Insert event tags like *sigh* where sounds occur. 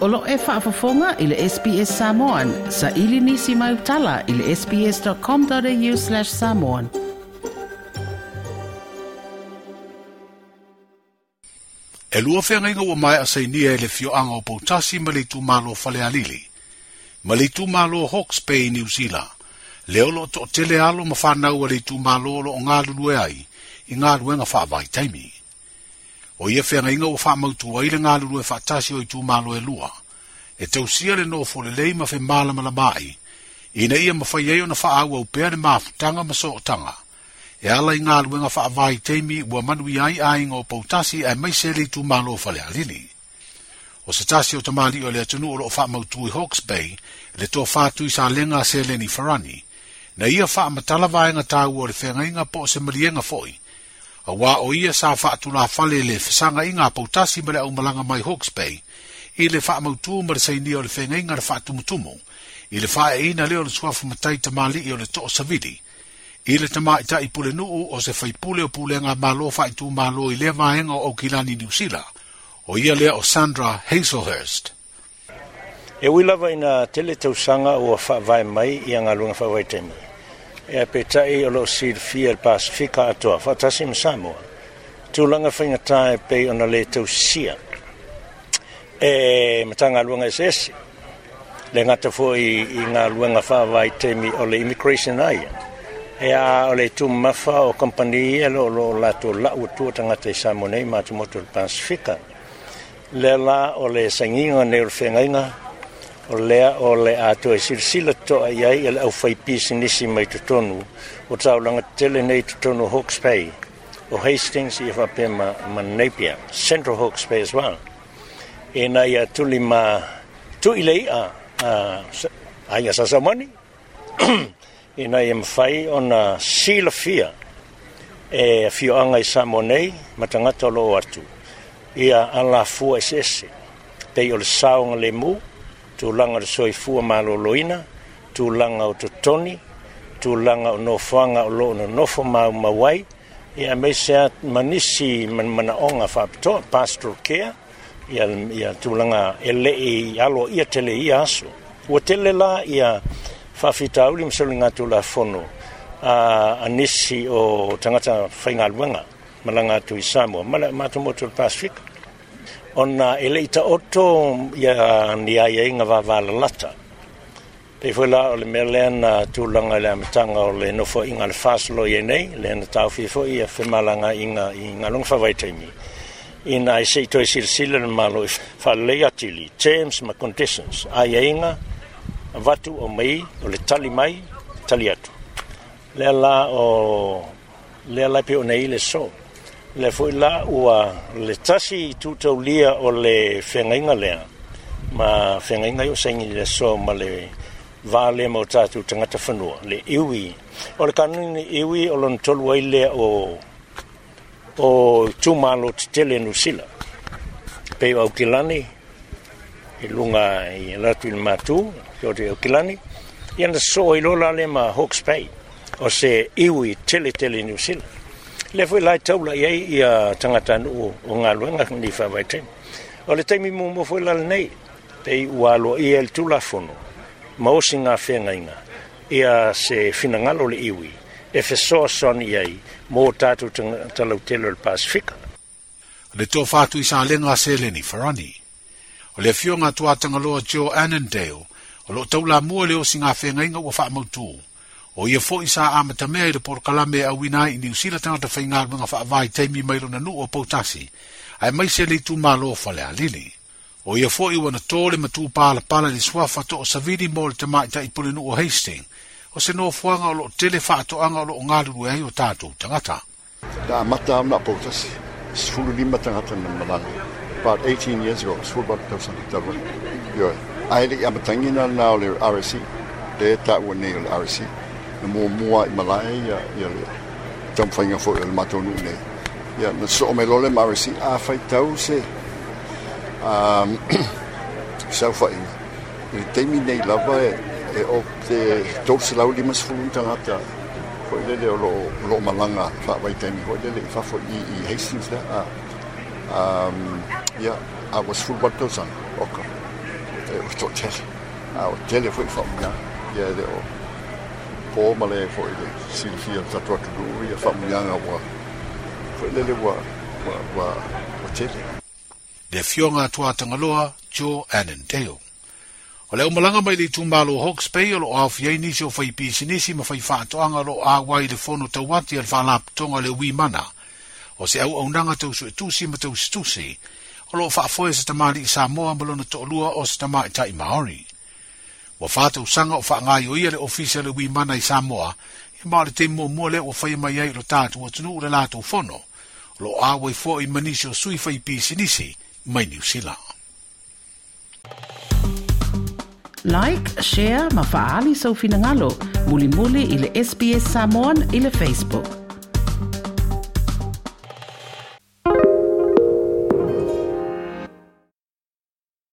Olo e whaafafonga i le SPS Samoan. Sa ili nisi mai utala i le sps.com.au slash samoan. E lua inga ua mai asa inia e le fio anga o pautasi ma le tu malo whale alili. Ma le tu malo Hawke's Bay, New Zealand. Le olo to tele alo ma a le malo o ngā lulu e ai i ngā luenga whaavai taimii o ia feagaiga ua faamautū ai le galulue faatasi o i tumālo e lua e tausia le noofolelei ma femālamalama ai ina ia na ai ona faaauau pea le tanga ma tanga, e ala i galuega faavaiteimi ua manui ai aiga o poutasi ae mai sele i tumālo faleʻalili o se tasi o tamali o le atunu o loo faamautū i hawks bay le tofātui salega a seleni farani na ia faamatala vaega tāua o le feagaiga po o se maliega foʻi wā o ia sa whaatu la fale le whisanga i ngā pautasi mele au malanga mai Hawke's Bay, i le whaamautu mele sa inia o le whenga i ngā whaatu mutumu, i le whae ina leo le suafu matai tamali i o le to'o savidi, i le tamā i tai pule nuu o se whai pule o pule ngā mālo whaitu mālo i le maenga o kilani New Zealand, o ia lea o Sandra Hazelhurst. E wila vaina tele tausanga ua whaavai mai i angalunga whaavai taimai e a petai o loo silifia le pasifika atoa faatasi ma samoa tulaga faigatā e pei ona lē tausisia e matagaluega eseese le gata foʻi i galuega faavaitemi o le immigration ai e a o le itumamafa o kompani ia e loolo latou laʻu atua tangata i e samoa nei matumoto le pasifika le la o le saigiga nei o o lea o le ato e silsila to ai ai e le au faipisi nisi mai tutonu o tau langa tele nei tutonu Hawke's Bay o Hastings i whape ma, Napier, Central Hawke's Bay as well. E na ia tuli ma tu i lei a ai a sasamani *clears throat* e na ia mwhai o na sila fia e fio anga i Samonei matangata lo atu ia ala fua esese pei o le saonga le muu langa tulaga o le soifua maloloina langa o totoni langa o fanga o loo nonofo maumau ai ia mesia manisi manamanaoga faapitoa pastoral care ia, ia tulaga e lei alo ia tele ia aso ua tele la ia faafitauli ma saluli gatu lafono a anisi o tangata faigaluega ma lagatu i samua ma matumotu matomoto ona eleita ita oto ya ni ai ai nga va lata pe foi la ole melen tu langa le mtanga ole no fo inga le faslo ye nei le na tau fi fo ia fe malanga inga inga long fa vai taimi in ai sei to sil sil le malo fa le atili james ma conditions ai ai nga vatu o mai o tali mai tali atu le la o le la pe o nei le so le foi la ua le tasi i lia o le whengainga lea. Ma whengainga o saingi le so ma le vale mo tātou tangata whanua, le iwi. O le kanini iwi o lon tolu ai lea o, o tūmalo te tele nu sila. pe o kilani, i lunga i ratu i matū, ki o te o kilani. Iana so i lo la le ma Hawke's Bay, o se iwi tele tele nu sila le foi la tau ye ai i a tangata o, o ngā luenga ni whawai teim. O le taimi mo mo foi lal nei, pe i walo alo i el tula mo ma osi ngā whenga inga, a se finangalo le iwi, e fe so son i ai, mō tātou talau telo le Pasifika. Le tō fātu i sā lenga se le ni wharani. O le fionga tuatanga loa Joe Annandale, o lo le o mua le osi ngā whenga fa mo tu o ia foʻi sa amatamea i le porokalame e auina ai i niusila tagata faigaluega faavai taimi mai lona nuu o poutasi ae maise le itumālo falealili o ia foʻi ua na tō le matupalapala i le suafa mai ta le tamaʻitaʻipule nuu o hasting o se nofoaga o lo tele anga o loo galulue ai o tatou tagata taamata ona poutasi sfululima tagata na malaga about 18 years ago it's football person to tell you yeah i had the amatangina now the rsc they thought we need the rsc na muamua i malae ia ia le taumafaiga foʻi o le matou nuu nei ia na soʻomelo le maresi afaitau se um, *clears throat* saufaiga i taimi nei lava e, e o te touselau lima sefulu tagata foʻi lele o loo loo malaga faavaitaimi foʻi lele i fafoʻi i i hastings lea a um, ia aua sefulu valutausaga oka e o toʻatele a o tele foʻi faaunaga ia le o po male fo ile silfia ta to to ri fa mu yanga wa fo ile le wa wa wa o tete de fionga to atanga loa cho anen teo o le umalanga mai le tumbalo hawks pay o of ye ni so fa ipi sinisi ma fa fa to anga lo a wa ile fo no to wat ye fa lap to nga le wi mana o se au aunanga to su e tu si ma tau stusi o lo fa fo se mali sa mo ambalo na to lua o se tamai tai maori wa fatu sanga o fanga yo ile official e wi mana i Samoa i mari te mo mo le o fai mai ai lo tatu o tunu le lato fono lo a wai fo i manisi o sui fai pi sinisi mai New Zealand Like, share, mafaali sa so ufinangalo. Muli-muli ili SBS Samoan ili Facebook.